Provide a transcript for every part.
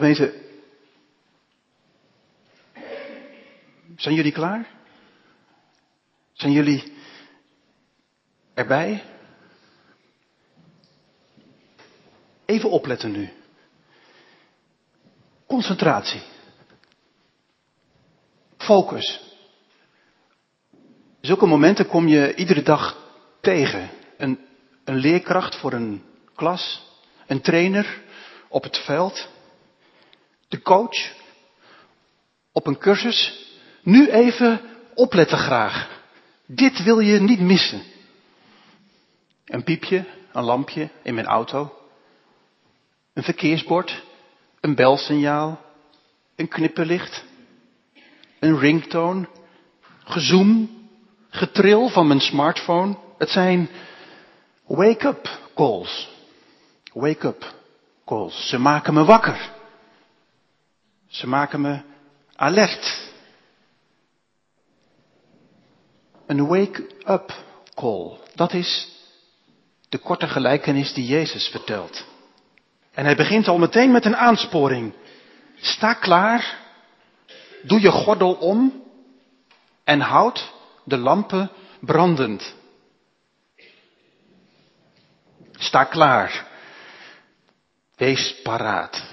Gemeente, zijn jullie klaar? Zijn jullie erbij? Even opletten nu. Concentratie. Focus. Zulke momenten kom je iedere dag tegen. Een, een leerkracht voor een klas, een trainer op het veld, de coach op een cursus. Nu even opletten graag. Dit wil je niet missen. Een piepje, een lampje in mijn auto, een verkeersbord, een belsignaal, een knipperlicht, een ringtone, gezoom, getril van mijn smartphone. Het zijn wake-up calls. Wake-up calls. Ze maken me wakker. Ze maken me alert. Een wake-up call. Dat is de korte gelijkenis die Jezus vertelt. En hij begint al meteen met een aansporing. Sta klaar, doe je gordel om en houd de lampen brandend. Sta klaar. Wees paraat.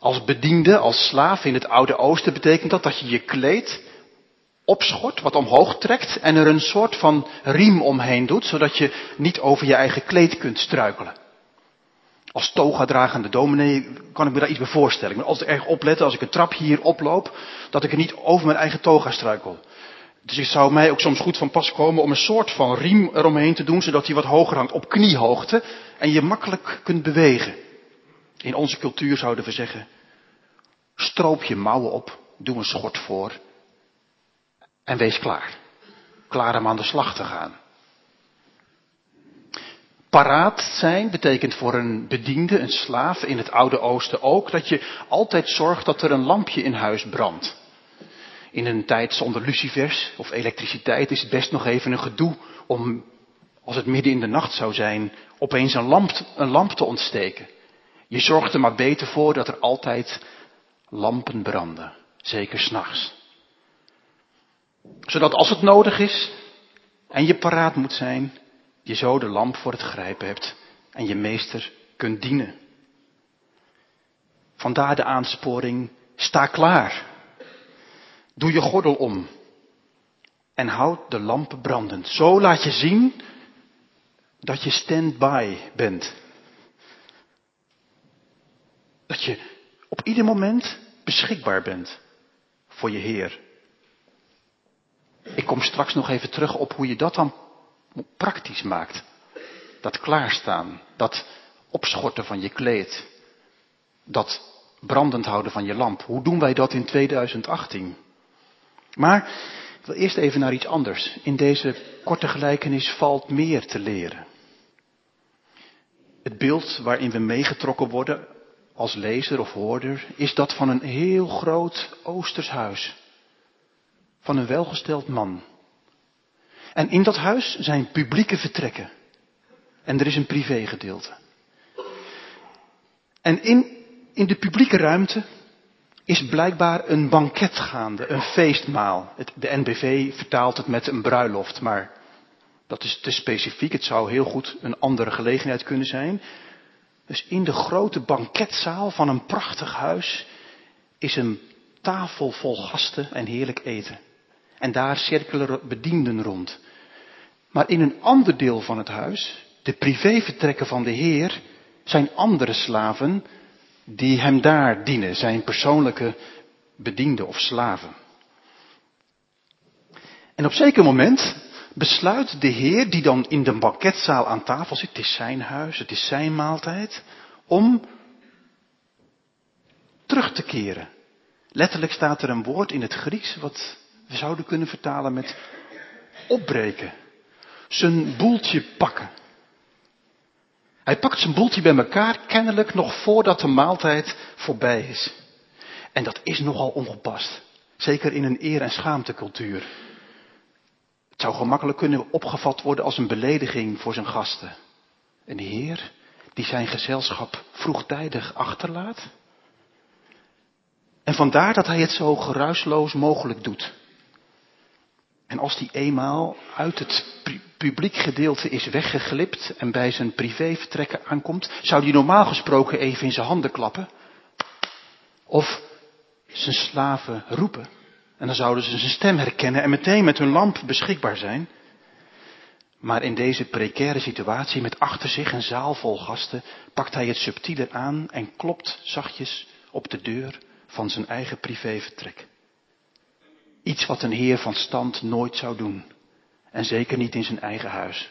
Als bediende, als slaaf in het Oude Oosten betekent dat dat je je kleed opschort, wat omhoog trekt en er een soort van riem omheen doet, zodat je niet over je eigen kleed kunt struikelen. Als toga-dragende dominee kan ik me daar iets bij voorstellen. Ik moet altijd erg opletten als ik een trap hier oploop, dat ik er niet over mijn eigen toga struikel. Dus het zou mij ook soms goed van pas komen om een soort van riem eromheen te doen, zodat hij wat hoger hangt, op kniehoogte, en je makkelijk kunt bewegen. In onze cultuur zouden we zeggen, stroop je mouwen op, doe een schort voor en wees klaar. Klaar om aan de slag te gaan. Paraat zijn betekent voor een bediende, een slaaf in het Oude Oosten ook dat je altijd zorgt dat er een lampje in huis brandt. In een tijd zonder lucifers of elektriciteit is het best nog even een gedoe om, als het midden in de nacht zou zijn, opeens een lamp, een lamp te ontsteken. Je zorgt er maar beter voor dat er altijd lampen branden, zeker s'nachts. Zodat als het nodig is en je paraat moet zijn, je zo de lamp voor het grijpen hebt en je meester kunt dienen. Vandaar de aansporing, sta klaar. Doe je gordel om en houd de lampen brandend. Zo laat je zien dat je stand-by bent. Dat je op ieder moment beschikbaar bent voor je Heer. Ik kom straks nog even terug op hoe je dat dan praktisch maakt. Dat klaarstaan, dat opschorten van je kleed, dat brandend houden van je lamp. Hoe doen wij dat in 2018? Maar ik wil eerst even naar iets anders. In deze korte gelijkenis valt meer te leren. Het beeld waarin we meegetrokken worden als lezer of hoorder is dat van een heel groot Oosters huis. Van een welgesteld man. En in dat huis zijn publieke vertrekken. En er is een privégedeelte. En in, in de publieke ruimte is blijkbaar een banket gaande, een feestmaal. De NBV vertaalt het met een bruiloft, maar dat is te specifiek. Het zou heel goed een andere gelegenheid kunnen zijn. Dus in de grote banketzaal van een prachtig huis is een tafel vol gasten en heerlijk eten. En daar cirkelen bedienden rond. Maar in een ander deel van het huis, de privévertrekken van de Heer, zijn andere slaven die hem daar dienen, zijn persoonlijke bedienden of slaven. En op zeker moment besluit de Heer, die dan in de banketzaal aan tafel zit, het is zijn huis, het is zijn maaltijd, om terug te keren. Letterlijk staat er een woord in het Grieks wat we zouden kunnen vertalen met opbreken. Zijn boeltje pakken. Hij pakt zijn boeltje bij elkaar, kennelijk nog voordat de maaltijd voorbij is. En dat is nogal ongepast. Zeker in een eer- en schaamtecultuur. Het zou gemakkelijk kunnen opgevat worden als een belediging voor zijn gasten. Een heer die zijn gezelschap vroegtijdig achterlaat. En vandaar dat hij het zo geruisloos mogelijk doet. En als hij eenmaal uit het publiek gedeelte is weggeglipt en bij zijn privévertrekken aankomt, zou hij normaal gesproken even in zijn handen klappen. Of zijn slaven roepen. En dan zouden ze zijn stem herkennen en meteen met hun lamp beschikbaar zijn. Maar in deze precaire situatie met achter zich een zaal vol gasten, pakt hij het subtieler aan en klopt zachtjes op de deur van zijn eigen privévertrek. Iets wat een heer van stand nooit zou doen. En zeker niet in zijn eigen huis.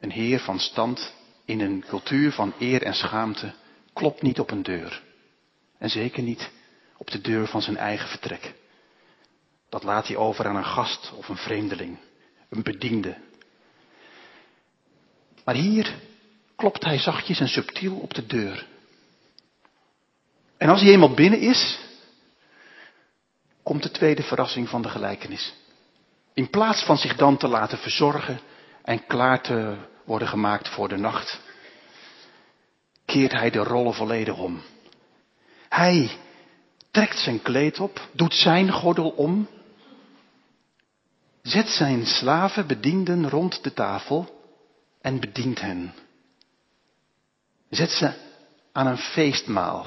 Een heer van stand in een cultuur van eer en schaamte klopt niet op een deur. En zeker niet op de deur van zijn eigen vertrek. Dat laat hij over aan een gast of een vreemdeling, een bediende. Maar hier klopt hij zachtjes en subtiel op de deur. En als hij eenmaal binnen is, komt de tweede verrassing van de gelijkenis. In plaats van zich dan te laten verzorgen en klaar te worden gemaakt voor de nacht, keert hij de rollen volledig om. Hij trekt zijn kleed op, doet zijn gordel om, zet zijn slaven, bedienden rond de tafel en bedient hen. Zet ze aan een feestmaal.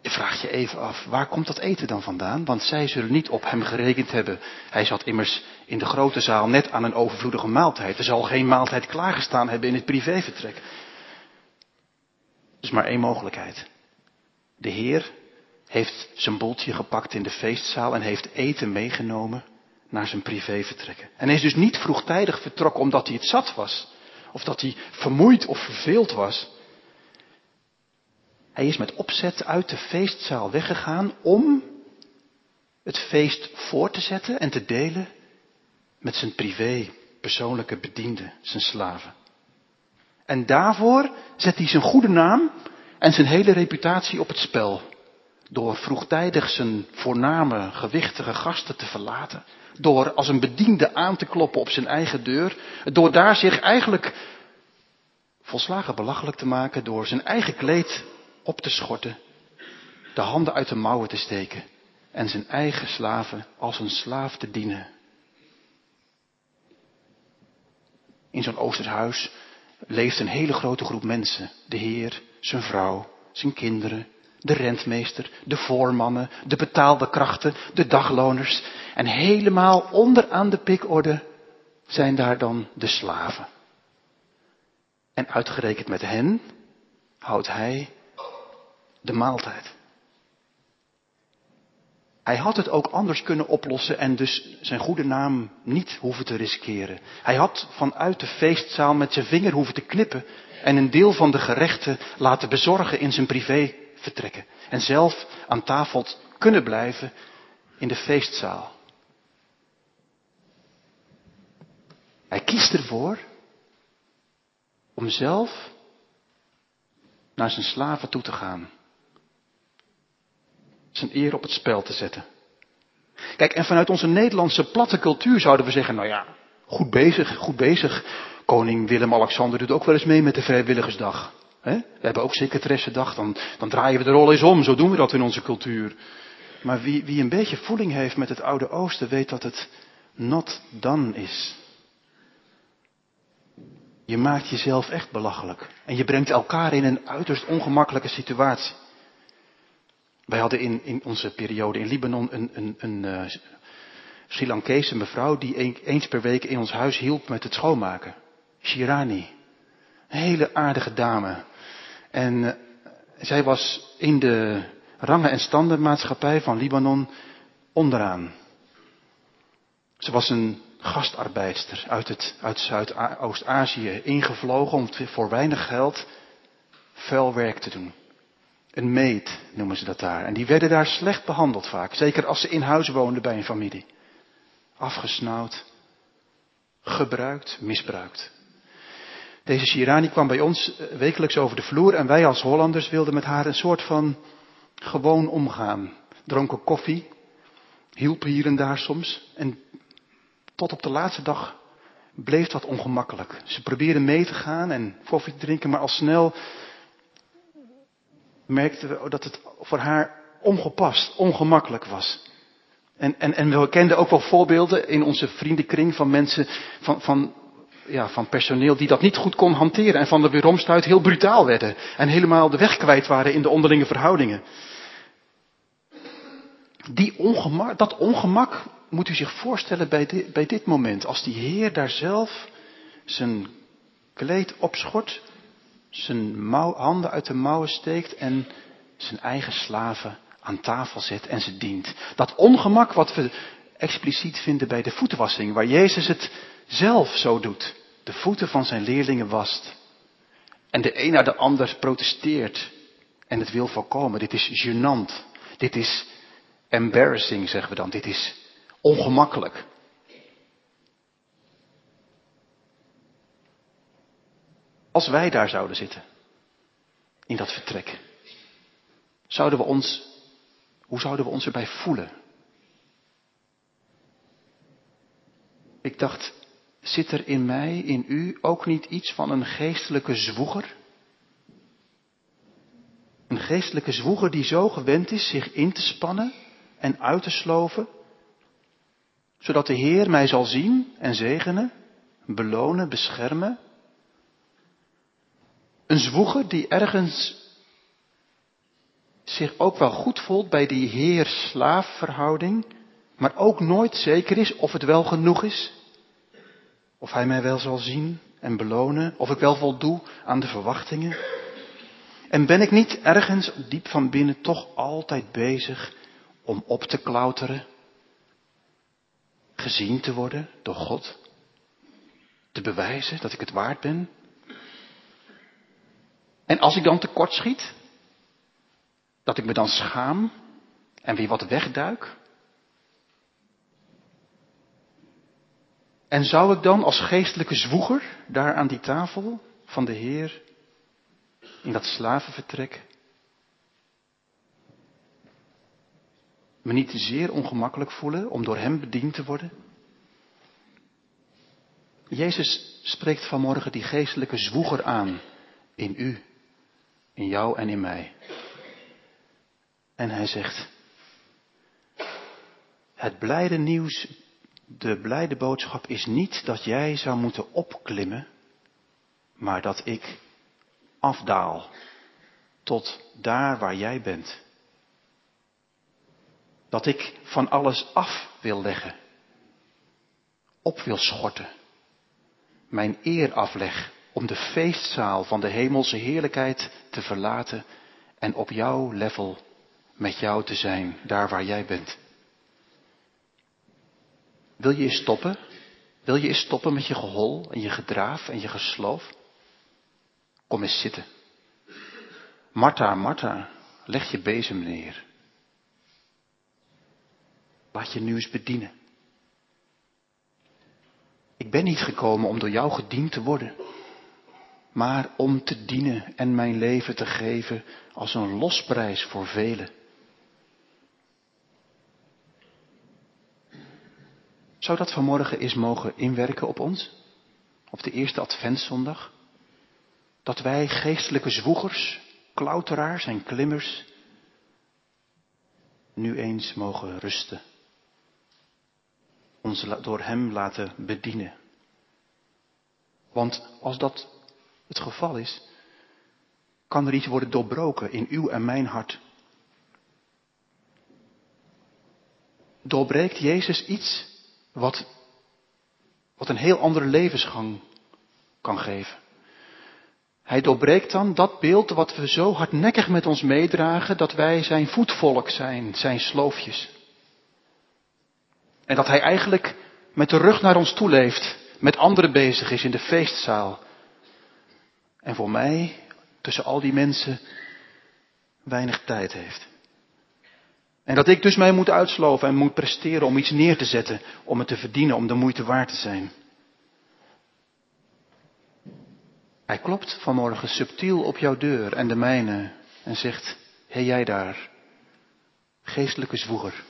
Je vraagt je even af, waar komt dat eten dan vandaan? Want zij zullen niet op hem gerekend hebben. Hij zat immers in de grote zaal net aan een overvloedige maaltijd. Er zal geen maaltijd klaargestaan hebben in het privévertrek. Er is maar één mogelijkheid. De Heer heeft zijn boeltje gepakt in de feestzaal en heeft eten meegenomen naar zijn privévertrekken. En hij is dus niet vroegtijdig vertrokken omdat hij het zat was. Of dat hij vermoeid of verveeld was. Hij is met opzet uit de feestzaal weggegaan om het feest voor te zetten en te delen met zijn privé, persoonlijke bedienden, zijn slaven. En daarvoor zet hij zijn goede naam en zijn hele reputatie op het spel. Door vroegtijdig zijn voorname, gewichtige gasten te verlaten. Door als een bediende aan te kloppen op zijn eigen deur. Door daar zich eigenlijk volslagen belachelijk te maken door zijn eigen kleed op te schorten, de handen uit de mouwen te steken en zijn eigen slaven als een slaaf te dienen. In zo'n Oosterhuis leeft een hele grote groep mensen. De Heer, zijn vrouw, zijn kinderen, de rentmeester, de voormannen, de betaalde krachten, de dagloners. En helemaal onderaan de pikorde zijn daar dan de slaven. En uitgerekend met hen houdt hij de maaltijd. Hij had het ook anders kunnen oplossen en dus zijn goede naam niet hoeven te riskeren. Hij had vanuit de feestzaal met zijn vinger hoeven te knippen en een deel van de gerechten laten bezorgen in zijn privé vertrekken. En zelf aan tafel kunnen blijven in de feestzaal. Hij kiest ervoor om zelf naar zijn slaven toe te gaan zijn eer op het spel te zetten. Kijk, en vanuit onze Nederlandse platte cultuur zouden we zeggen, nou ja, goed bezig, goed bezig. Koning Willem-Alexander doet ook wel eens mee met de vrijwilligersdag. We hebben ook secretaressendag, dan, dan draaien we de rol eens om, zo doen we dat in onze cultuur. Maar wie, wie een beetje voeling heeft met het Oude Oosten, weet dat het not done is. Je maakt jezelf echt belachelijk. En je brengt elkaar in een uiterst ongemakkelijke situatie. Wij hadden in, in onze periode in Libanon een, een, een uh, Sri Lankese mevrouw die eens per week in ons huis hielp met het schoonmaken. Shirani. Een hele aardige dame. En uh, zij was in de rangen- en standenmaatschappij van Libanon onderaan. Ze was een gastarbeidster uit, het, uit Zuidoost-Azië ingevlogen om voor weinig geld vuil werk te doen. Een meet noemen ze dat daar. En die werden daar slecht behandeld vaak. Zeker als ze in huis woonden bij een familie. Afgesnauwd, gebruikt, misbruikt. Deze Shirani kwam bij ons eh, wekelijks over de vloer en wij als Hollanders wilden met haar een soort van gewoon omgaan. Dronken koffie, hielpen hier en daar soms. En tot op de laatste dag bleef dat ongemakkelijk. Ze probeerde mee te gaan en koffie te drinken, maar al snel merkten we dat het voor haar ongepast, ongemakkelijk was. En, en, en we kenden ook wel voorbeelden in onze vriendenkring van mensen, van, van, ja, van personeel die dat niet goed kon hanteren en van de weeromstuit heel brutaal werden en helemaal de weg kwijt waren in de onderlinge verhoudingen. Die ongemak, dat ongemak moet u zich voorstellen bij bij dit moment, als die Heer daar zelf zijn kleed opschort, zijn handen uit de mouwen steekt en zijn eigen slaven aan tafel zet en ze dient. Dat ongemak wat we expliciet vinden bij de voetenwassing, waar Jezus het zelf zo doet. De voeten van zijn leerlingen wast. En de een naar de ander protesteert en het wil voorkomen. Dit is gênant. Dit is embarrassing, zeggen we dan. Dit is ongemakkelijk. Als wij daar zouden zitten, in dat vertrek, zouden we ons, hoe zouden we ons erbij voelen? Ik dacht, zit er in mij, in u, ook niet iets van een geestelijke zwoeger? Een geestelijke zwoeger die zo gewend is zich in te spannen en uit te sloven, zodat de Heer mij zal zien en zegenen, belonen, beschermen. Een zwoeger die ergens zich ook wel goed voelt bij die Heer-slaaf verhouding, maar ook nooit zeker is of het wel genoeg is. Of Hij mij wel zal zien en belonen, of ik wel voldoe aan de verwachtingen. En ben ik niet ergens diep van binnen toch altijd bezig om op te klauteren, gezien te worden door God, te bewijzen dat ik het waard ben. En als ik dan tekort schiet, dat ik me dan schaam en weer wat wegduik. En zou ik dan als geestelijke zwoeger daar aan die tafel van de Heer in dat slavenvertrek me niet zeer ongemakkelijk voelen om door Hem bediend te worden? Jezus spreekt vanmorgen die geestelijke zwoeger aan in u, in jou en in mij. En hij zegt, het blijde nieuws, de blijde boodschap is niet dat jij zou moeten opklimmen, maar dat ik afdaal tot daar waar jij bent. Dat ik van alles af wil leggen, op wil schorten, mijn eer afleg om de feestzaal van de hemelse heerlijkheid te verlaten en op jouw level met jou te zijn, daar waar jij bent. Wil je eens stoppen? Wil je eens stoppen met je gehol en je gedraaf en je gesloof? Kom eens zitten. Martha, Martha, leg je bezem neer. Laat je nu eens bedienen. Ik ben niet gekomen om door jou gediend te worden, maar om te dienen en mijn leven te geven als een losprijs voor velen. Zou dat vanmorgen eens mogen inwerken op ons? Op de eerste adventszondag? Dat wij geestelijke zwoegers, klauteraars en klimmers nu eens mogen rusten. Ons door Hem laten bedienen. Want als dat het geval is, kan er iets worden doorbroken in uw en mijn hart. Doorbreekt Jezus iets wat, wat een heel andere levensgang kan geven. Hij doorbreekt dan dat beeld wat we zo hardnekkig met ons meedragen, dat wij zijn voetvolk zijn, zijn sloofjes. En dat hij eigenlijk met de rug naar ons toe leeft, met anderen bezig is in de feestzaal. En voor mij, tussen al die mensen, weinig tijd heeft. En dat ik dus mij moet uitsloven en moet presteren om iets neer te zetten, om het te verdienen, om de moeite waard te zijn. Hij klopt vanmorgen subtiel op jouw deur en de mijne en zegt, hé jij daar, geestelijke zwoeger,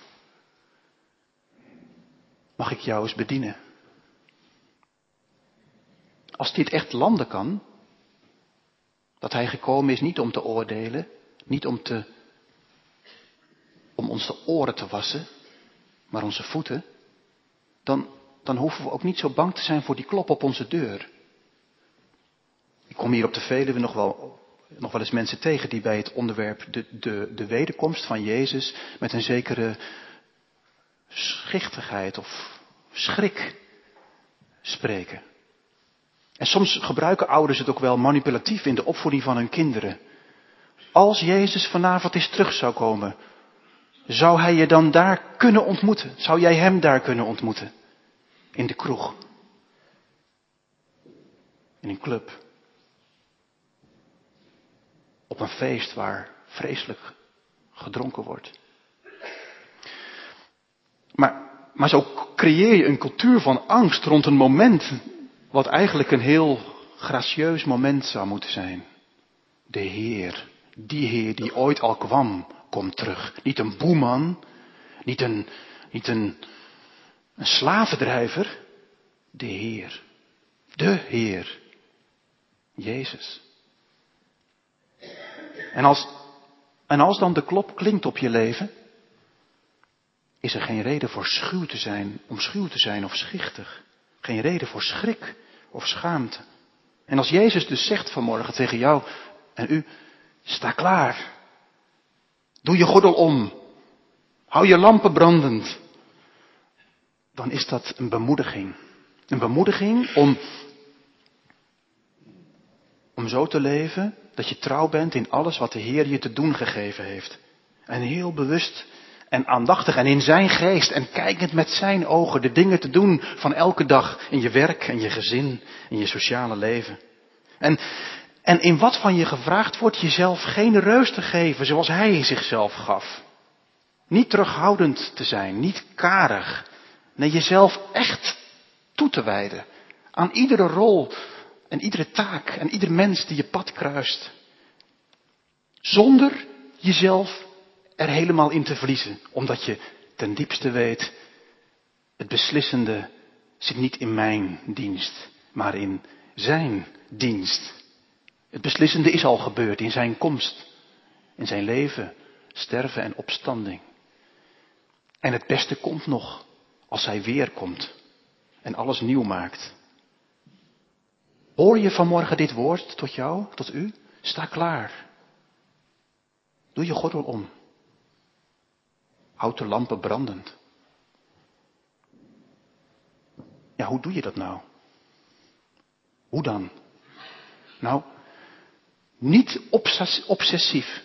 mag ik jou eens bedienen? Als dit echt landen kan, dat hij gekomen is niet om te oordelen, Niet om te, om onze oren te wassen, maar onze voeten. Dan, dan hoeven we ook niet zo bang te zijn voor die klop op onze deur. Ik kom hier op de Veluwe nog wel, nog wel eens mensen tegen die bij het onderwerp de, de, de wederkomst van Jezus met een zekere schichtigheid of schrik spreken. En soms gebruiken ouders het ook wel manipulatief in de opvoeding van hun kinderen. Als Jezus vanavond eens terug zou komen, zou hij je dan daar kunnen ontmoeten? Zou jij hem daar kunnen ontmoeten? In de kroeg. In een club. Op een feest waar vreselijk gedronken wordt. Maar, maar zo creëer je een cultuur van angst rond een moment wat eigenlijk een heel gracieus moment zou moeten zijn. De Heer, die Heer die ooit al kwam, komt terug. Niet een boeman, niet een, niet een, een slavendrijver, de Heer. De Heer. Jezus. En als, en als dan de klop klinkt op je leven, is er geen reden voor schuw te zijn, om schuw te zijn of schichtig. Geen reden voor schrik of schaamte. En als Jezus dus zegt vanmorgen tegen jou en u, sta klaar. Doe je gordel om. Hou je lampen brandend. Dan is dat een bemoediging. Een bemoediging om, om zo te leven dat je trouw bent in alles wat de Heer je te doen gegeven heeft. En heel bewust en aandachtig en in zijn geest en kijkend met zijn ogen de dingen te doen van elke dag in je werk en je gezin, in je sociale leven. En, en in wat van je gevraagd wordt, jezelf geen reus te geven zoals hij zichzelf gaf. Niet terughoudend te zijn, niet karig. Nee, jezelf echt toe te wijden aan iedere rol en iedere taak en ieder mens die je pad kruist. Zonder jezelf er helemaal in te verliezen, omdat je ten diepste weet, het beslissende zit niet in mijn dienst, maar in zijn dienst. Het beslissende is al gebeurd in zijn komst, in zijn leven, sterven en opstanding. En het beste komt nog als hij weer komt en alles nieuw maakt. Hoor je vanmorgen dit woord tot jou, tot u? Sta klaar. Doe je gordel om. Houd de lampen brandend. Ja, hoe doe je dat nou? Hoe dan? Nou, niet obsessief.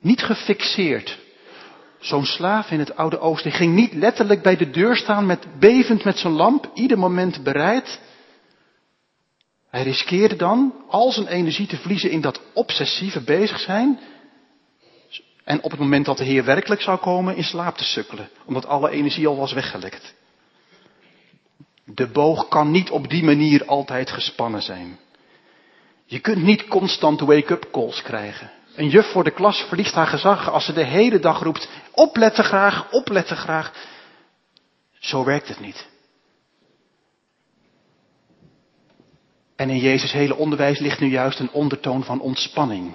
Niet gefixeerd. Zo'n slaaf in het Oude Oosten ging niet letterlijk bij de deur staan met bevend met zijn lamp, ieder moment bereid. Hij riskeerde dan al zijn energie te verliezen in dat obsessieve bezig zijn en op het moment dat de Heer werkelijk zou komen, in slaap te sukkelen, omdat alle energie al was weggelekt. De boog kan niet op die manier altijd gespannen zijn. Je kunt niet constant wake-up calls krijgen. Een juf voor de klas verliest haar gezag als ze de hele dag roept, opletten graag, opletten graag. Zo werkt het niet. En in Jezus' hele onderwijs ligt nu juist een ondertoon van ontspanning.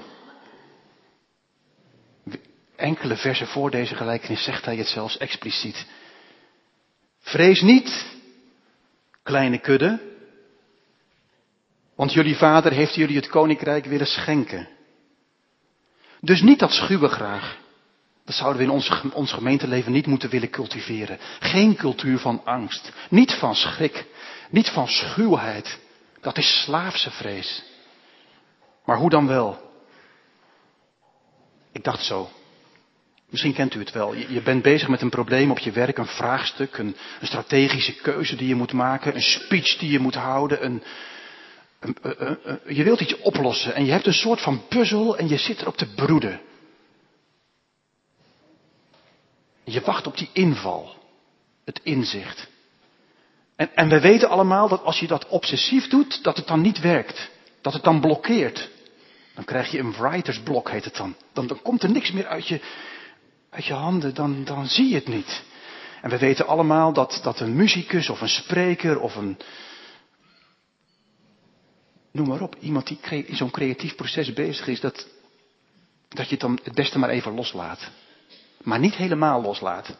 Enkele versen voor deze gelijkenis zegt hij het zelfs expliciet. Vrees niet, kleine kudde, want jullie vader heeft jullie het koninkrijk willen schenken. Dus niet dat schuwen graag. Dat zouden we in ons, gemeenteleven niet moeten willen cultiveren. Geen cultuur van angst. Niet van schrik. Niet van schuwheid. Dat is slaafse vrees. Maar hoe dan wel? Ik dacht zo. Misschien kent u het wel. Je, bent bezig met een probleem op je werk, een vraagstuk, een, een, strategische keuze die je moet maken, een speech die je moet houden. Een, je wilt iets oplossen en je hebt een soort van puzzel en je zit erop te broeden. Je wacht op die inval, het inzicht. En, en we weten allemaal dat als je dat obsessief doet, dat het dan niet werkt. Dat het dan blokkeert. Dan krijg je een writersblok, heet het dan. dan. Dan komt er niks meer uit je, uit je handen, dan, dan zie je het niet. En we weten allemaal dat, dat een muzikus of een spreker of een. Noem maar op, iemand die in zo'n creatief proces bezig is, dat, dat je het dan het beste maar even loslaat. Maar niet helemaal loslaat.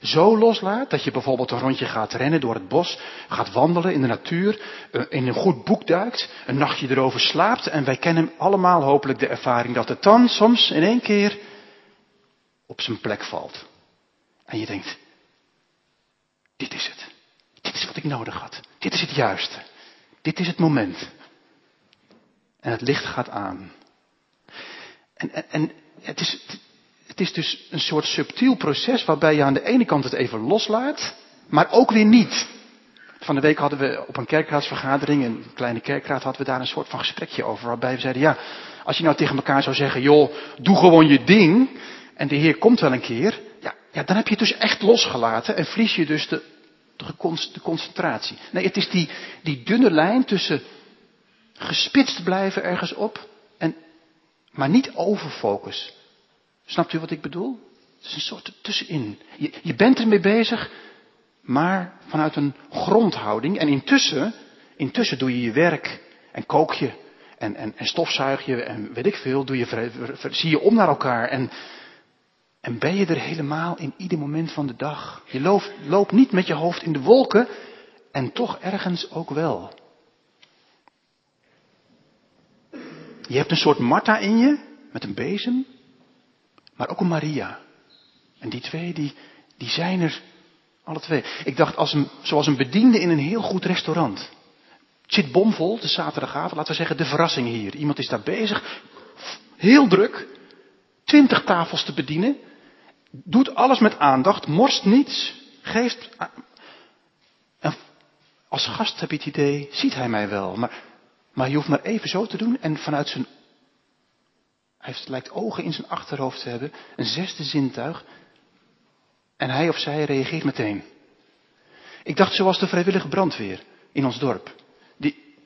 Zo loslaat dat je bijvoorbeeld een rondje gaat rennen door het bos, gaat wandelen in de natuur, eh, in een goed boek duikt, een nachtje erover slaapt en wij kennen allemaal hopelijk de ervaring dat het dan soms in één keer op zijn plek valt. En je denkt, dit is het. Dit is wat ik nodig had. Dit is het juiste. Dit is het moment. En het licht gaat aan. En, en, en het, is, het is dus een soort subtiel proces waarbij je aan de ene kant het even loslaat, maar ook weer niet. Van de week hadden we op een kerkraadsvergadering, een kleine kerkraad, hadden we daar een soort van gesprekje over. Waarbij we zeiden, ja, als je nou tegen elkaar zou zeggen, joh, doe gewoon je ding. En de Heer komt wel een keer. Ja, ja dan heb je het dus echt losgelaten en verlies je dus de, de concentratie. Nee, het is die, die dunne lijn tussen gespitst blijven ergens op en, maar niet overfocus. Snapt u wat ik bedoel? Het is een soort tussenin. Je, je bent ermee bezig, maar vanuit een grondhouding. En intussen, intussen doe je je werk en kook je en, en, en stofzuig je en weet ik veel. Doe je, zie je om naar elkaar en, en ben je er helemaal in ieder moment van de dag. Je loopt, loopt niet met je hoofd in de wolken en toch ergens ook wel. Je hebt een soort Martha in je met een bezem maar ook een Maria. En die twee, die, die zijn er alle twee. Ik dacht, als een, zoals een bediende in een heel goed restaurant. Het zit bomvol, de zaterdagavond, laten we zeggen de verrassing hier. Iemand is daar bezig, heel druk, twintig tafels te bedienen. Doet alles met aandacht, morst niets, geeft... En als gast heb je het idee, ziet hij mij wel. Maar, maar je hoeft maar even zo te doen en vanuit zijn hij heeft, lijkt ogen in zijn achterhoofd te hebben, een zesde zintuig. En hij of zij reageert meteen. Ik dacht zoals de vrijwillige brandweer in ons dorp. Die,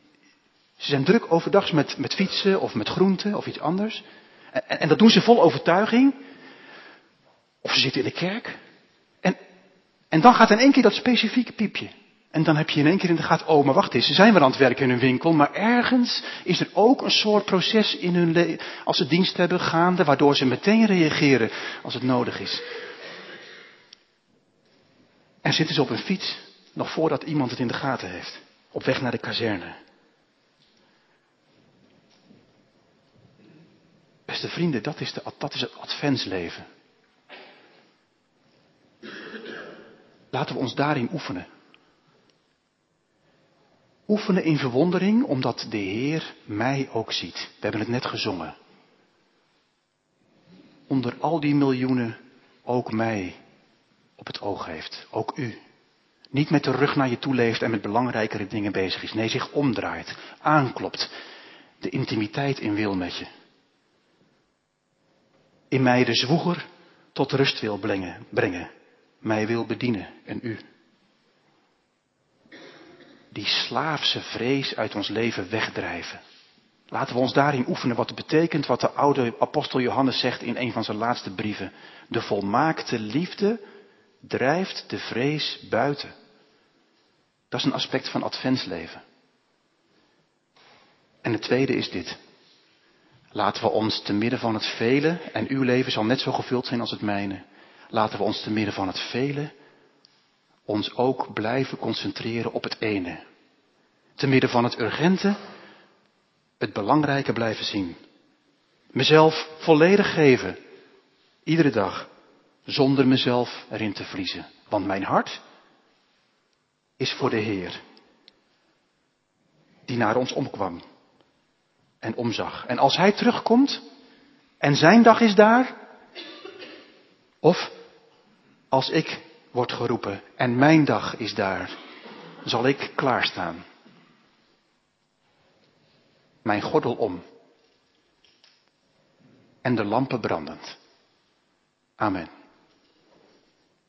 ze zijn druk overdags met, met fietsen of met groenten of iets anders. En, en dat doen ze vol overtuiging. Of ze zitten in de kerk. En, en dan gaat in één keer dat specifieke piepje. En dan heb je in één keer in de gaten, oh maar wacht eens, ze zijn wel aan het werken in hun winkel, maar ergens is er ook een soort proces in hun leven, als ze dienst hebben gaande, waardoor ze meteen reageren als het nodig is. En zitten ze op een fiets, nog voordat iemand het in de gaten heeft, op weg naar de kazerne. Beste vrienden, dat is, de, dat is het adventsleven. Laten we ons daarin oefenen. Oefenen in verwondering omdat de Heer mij ook ziet. We hebben het net gezongen. Onder al die miljoenen ook mij op het oog heeft. Ook u. Niet met de rug naar je toe leeft en met belangrijkere dingen bezig is. Nee, zich omdraait, aanklopt, de intimiteit in wil met je. In mij de zwoeger tot rust wil brengen, brengen mij wil bedienen en u die slaafse vrees uit ons leven wegdrijven. Laten we ons daarin oefenen wat het betekent wat de oude apostel Johannes zegt in een van zijn laatste brieven. De volmaakte liefde drijft de vrees buiten. Dat is een aspect van adventsleven. En het tweede is dit. Laten we ons te midden van het vele, en uw leven zal net zo gevuld zijn als het mijne. Laten we ons te midden van het vele ons ook blijven concentreren op het ene. Te midden van het urgente, het belangrijke blijven zien. Mezelf volledig geven, iedere dag, zonder mezelf erin te vriezen. Want mijn hart is voor de Heer, die naar ons omkwam en omzag. En als Hij terugkomt en Zijn dag is daar, of als ik wordt geroepen en mijn dag is daar, zal ik klaarstaan. Mijn gordel om en de lampen brandend. Amen.